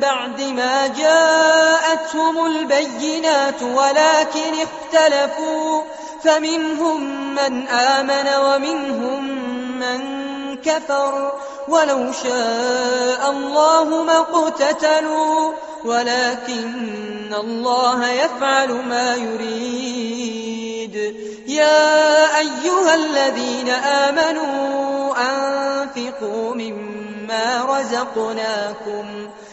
بعد ما جاءتهم البينات ولكن اختلفوا. فمنهم من آمن ومنهم من كفر. ولو شاء الله ما اقتتلوا. ولكن الله يفعل ما يريد. يا أيها الذين آمنوا أنفقوا مما رزقناكم.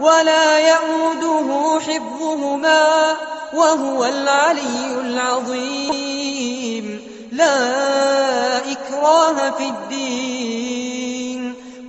ولا يؤوده حفظهما وهو العلي العظيم. لا إكراه في الدين.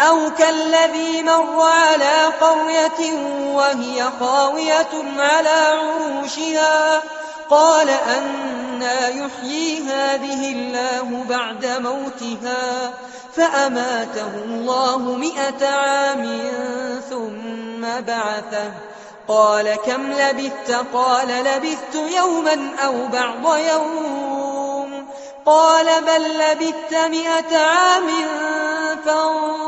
أو كالذي مر على قرية وهي خاوية على عروشها قال أنا يحيي هذه الله بعد موتها فأماته الله مئة عام ثم بعثه. قال كم لبثت؟ قال لبثت يوما أو بعض يوم. قال بل لبثت مئة عام فانظر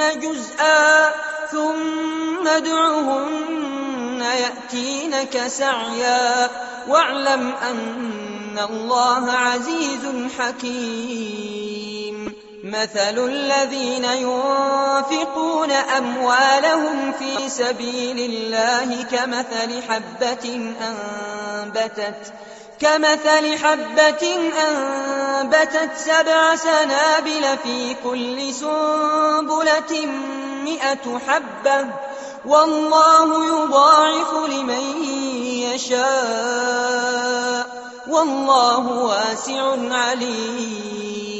منهن جزءا ادعهن يأتينك سعيا واعلم أن الله عزيز حكيم. مثل الذين ينفقون أموالهم في سبيل الله كمثل حبة أنبتت كمثل حبة أنبتت سبع سنابل في كل سنبلة مئة حبة والله يضاعف لمن يشاء والله واسع عليم